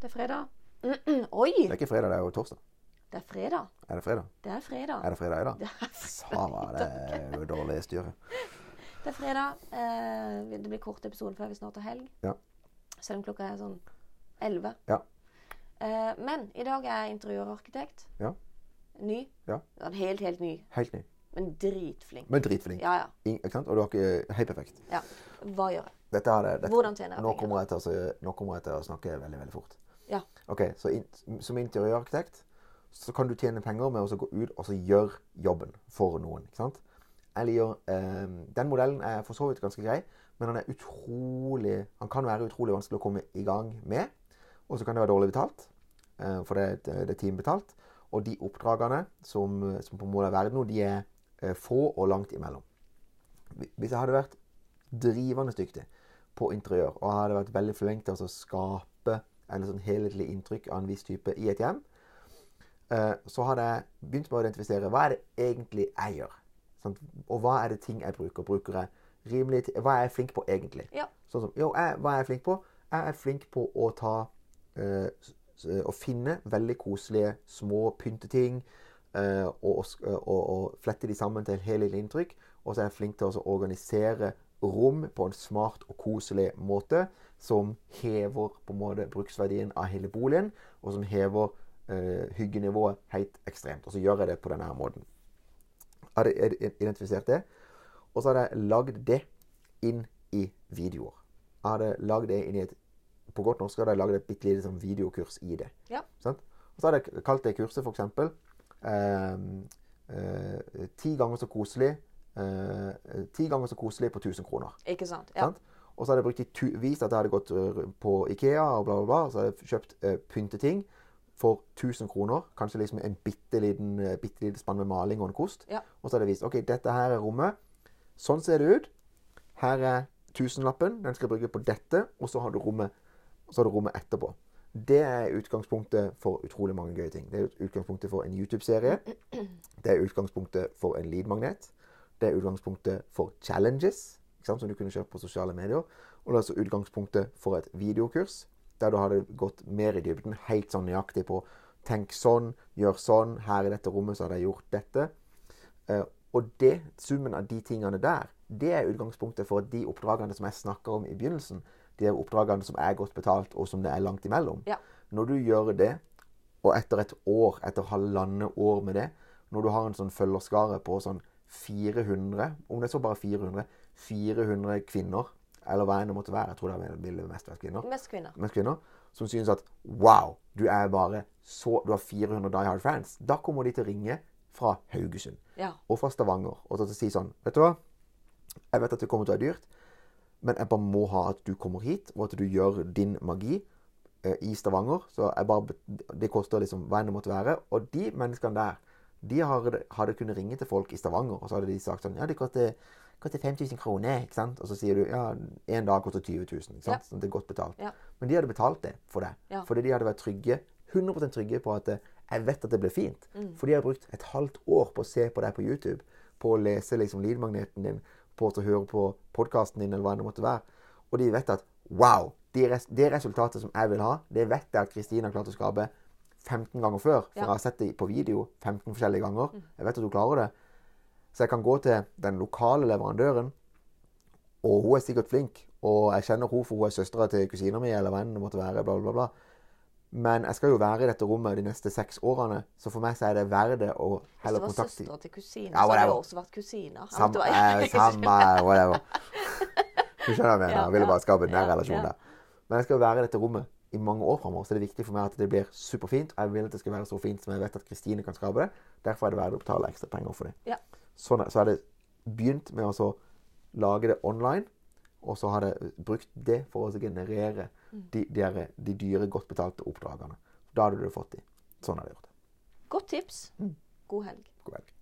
Det er fredag. Oi! Det er ikke fredag, det er jo torsdag. Det er fredag. Er det fredag? Det er fredag. Er det fredag i dag? Sara, det er jo dårlig styre. Det er fredag. Eh, det blir kort episode før vi snart har helg. Ja. Selv om klokka er sånn 11. Ja. Eh, men i dag er jeg interiørarkitekt. Ja. Ny. Ja. Helt, helt ny. Helt ny. Men dritflink. Men dritflink. Ja, ja. In Ikke sant? Og du har ikke helt perfekt. ja. Hva gjør jeg? Dette er det, dette, Hvordan tjener jeg nå penger? kommer, jeg til å, nå kommer jeg til å snakke veldig, veldig fort. Ja. Ok, så in, Som interiørarkitekt så kan du tjene penger med å gå ut og så gjøre jobben for noen. ikke sant? Eller gjør, eh, Den modellen er for så vidt ganske grei, men han utrolig, han kan være utrolig vanskelig å komme i gang med. Og så kan det være dårlig betalt, eh, for det, et- det er timebetalt. Og de oppdragene som, som på en måte er verdt de er eh, få og langt imellom. Hvis jeg hadde vært drivende dyktig på interiør, og jeg hadde vært veldig flink til å skape en sånn helhetlig inntrykk av en viss type i et hjem, eh, så hadde jeg begynt med å identifisere hva er det egentlig jeg gjør. Sant? Og hva er det ting jeg bruker? Bruker jeg rimelig Hva er jeg flink på egentlig? Ja. Sånn som, jo, jeg, hva er jeg flink på? Jeg er flink på å ta s- Å finne veldig koselige små pynteting. Øh, og, og, og, og flette de sammen til et helhetlig inntrykk. Og så er jeg flink til å organisere rom på en smart og koselig måte som hever på en måte bruksverdien av hele boligen, og som hever eh, hyggenivået helt ekstremt. Og så gjør jeg det på denne her måten. Jeg hadde identifisert det, og så hadde jeg lagd det inn i videoer. Jeg hadde lagd det inn i et På godt norsk hadde jeg lagd et bitte lite sånn videokurs i det. Ja. Sant? Og så hadde jeg kalt det kurset for eksempel ehm, eh, Ti ganger så koselig eh, Ti ganger så koselig på 1000 kroner. Ikke sant? Ja. Sant? Og så hadde jeg brukt vist at jeg hadde gått øh, på Ikea og bla, bla, bla. Så hadde jeg kjøpt øh, pynteting for 1000 kroner. Kanskje liksom en bitte liten, bitte liten spann med maling og en kost. Ja. Og så hadde jeg vist ok, dette her er rommet. Sånn ser det ut. Her er tusenlappen. Den skal jeg bruke på dette. Og så har du rommet, så har du rommet etterpå. Det er utgangspunktet for utrolig mange gøye ting. Det er utgangspunktet for en YouTube-serie. Det er utgangspunktet for en lead-magnet. Det er utgangspunktet for challenges, sant, som du kunne kjøpt på sosiale medier. Og det er også utgangspunktet for et videokurs, der du hadde gått mer i dybden, helt sånn nøyaktig på Tenk sånn, gjør sånn, her i dette rommet så hadde jeg gjort dette. Eh, og det, summen av de tingene der, det er utgangspunktet for de oppdragene som jeg snakker om i begynnelsen. De oppdragene som er godt betalt, og som det er langt imellom. Ja. Når du gjør det, og etter et år, etter halvannet år med det, når du har en sånn følgerskare på sånn 400, om det er så bare 400, 400 kvinner, eller hva enn det måtte være, jeg tror det ville mest vært kvinner, Mest kvinner. mest kvinner, som synes at wow, du er bare så, du har 400 die hard fans. Da kommer de til å ringe fra Haugesund Ja. og fra Stavanger og til å si sånn, vet du hva, jeg vet at det kommer til å være dyrt, men jeg bare må ha at du kommer hit, og at du gjør din magi eh, i Stavanger. Så jeg bare, det koster liksom hva enn det måtte være. Og de menneskene der, de hadde, hadde kunnet ringe til folk i Stavanger, og så hadde de sagt sånn, ja, det koster, koster 5000 kroner, ikke sant? Og så sier du, ja, en dag koster 20 000, ikke sant? Ja. Sånn, det er godt betalt. Ja. Men de hadde betalt det for deg. Ja. Fordi de hadde vært trygge, 100% trygge på at eh, jeg vet at det blir fint. Mm. For de har brukt et halvt år på å se på deg på YouTube, på å lese liksom lead-magneten din, på å høre på podkasten din, eller hva det måtte være. Og de vet at wow, det, res det resultatet som jeg vil ha, det vet jeg at Kristine har klart å skape 15 ganger før. For Ja. jeg har sett det på video 15 forskjellige ganger. Jeg vet at hun klarer det. Så jeg kan gå til den lokale leverandøren, og hun er sikkert flink. Og jeg kjenner henne for hun er søstera til kusina mi, eller enn det måtte være. bla, bla, bla. Men jeg skal jo være i dette rommet de neste seks årene, så for meg så er det verdt å Hvis heller det var søstera til kusina, Ja, så hadde det også vært kusiner. Samme, du eh, samme whatever. Du skjønner hva jeg mener. Jeg ville bare skape en nær relasjon der. Men jeg skal jo være i dette rommet i mange år framover, så det er viktig for meg at det blir superfint. Og jeg vil at det skal være så fint som jeg vet at Kristine kan skape det. Derfor er det verdt å betale ekstra penger for det. Ja. Sånn, så er det begynt med å lage det online, og så har jeg brukt det for å generere Mm. de, de, de dyre, godt betalte oppdragene. Da hadde du fått de. Sånn har jeg gjort det. Godt tips. God helg. God helg.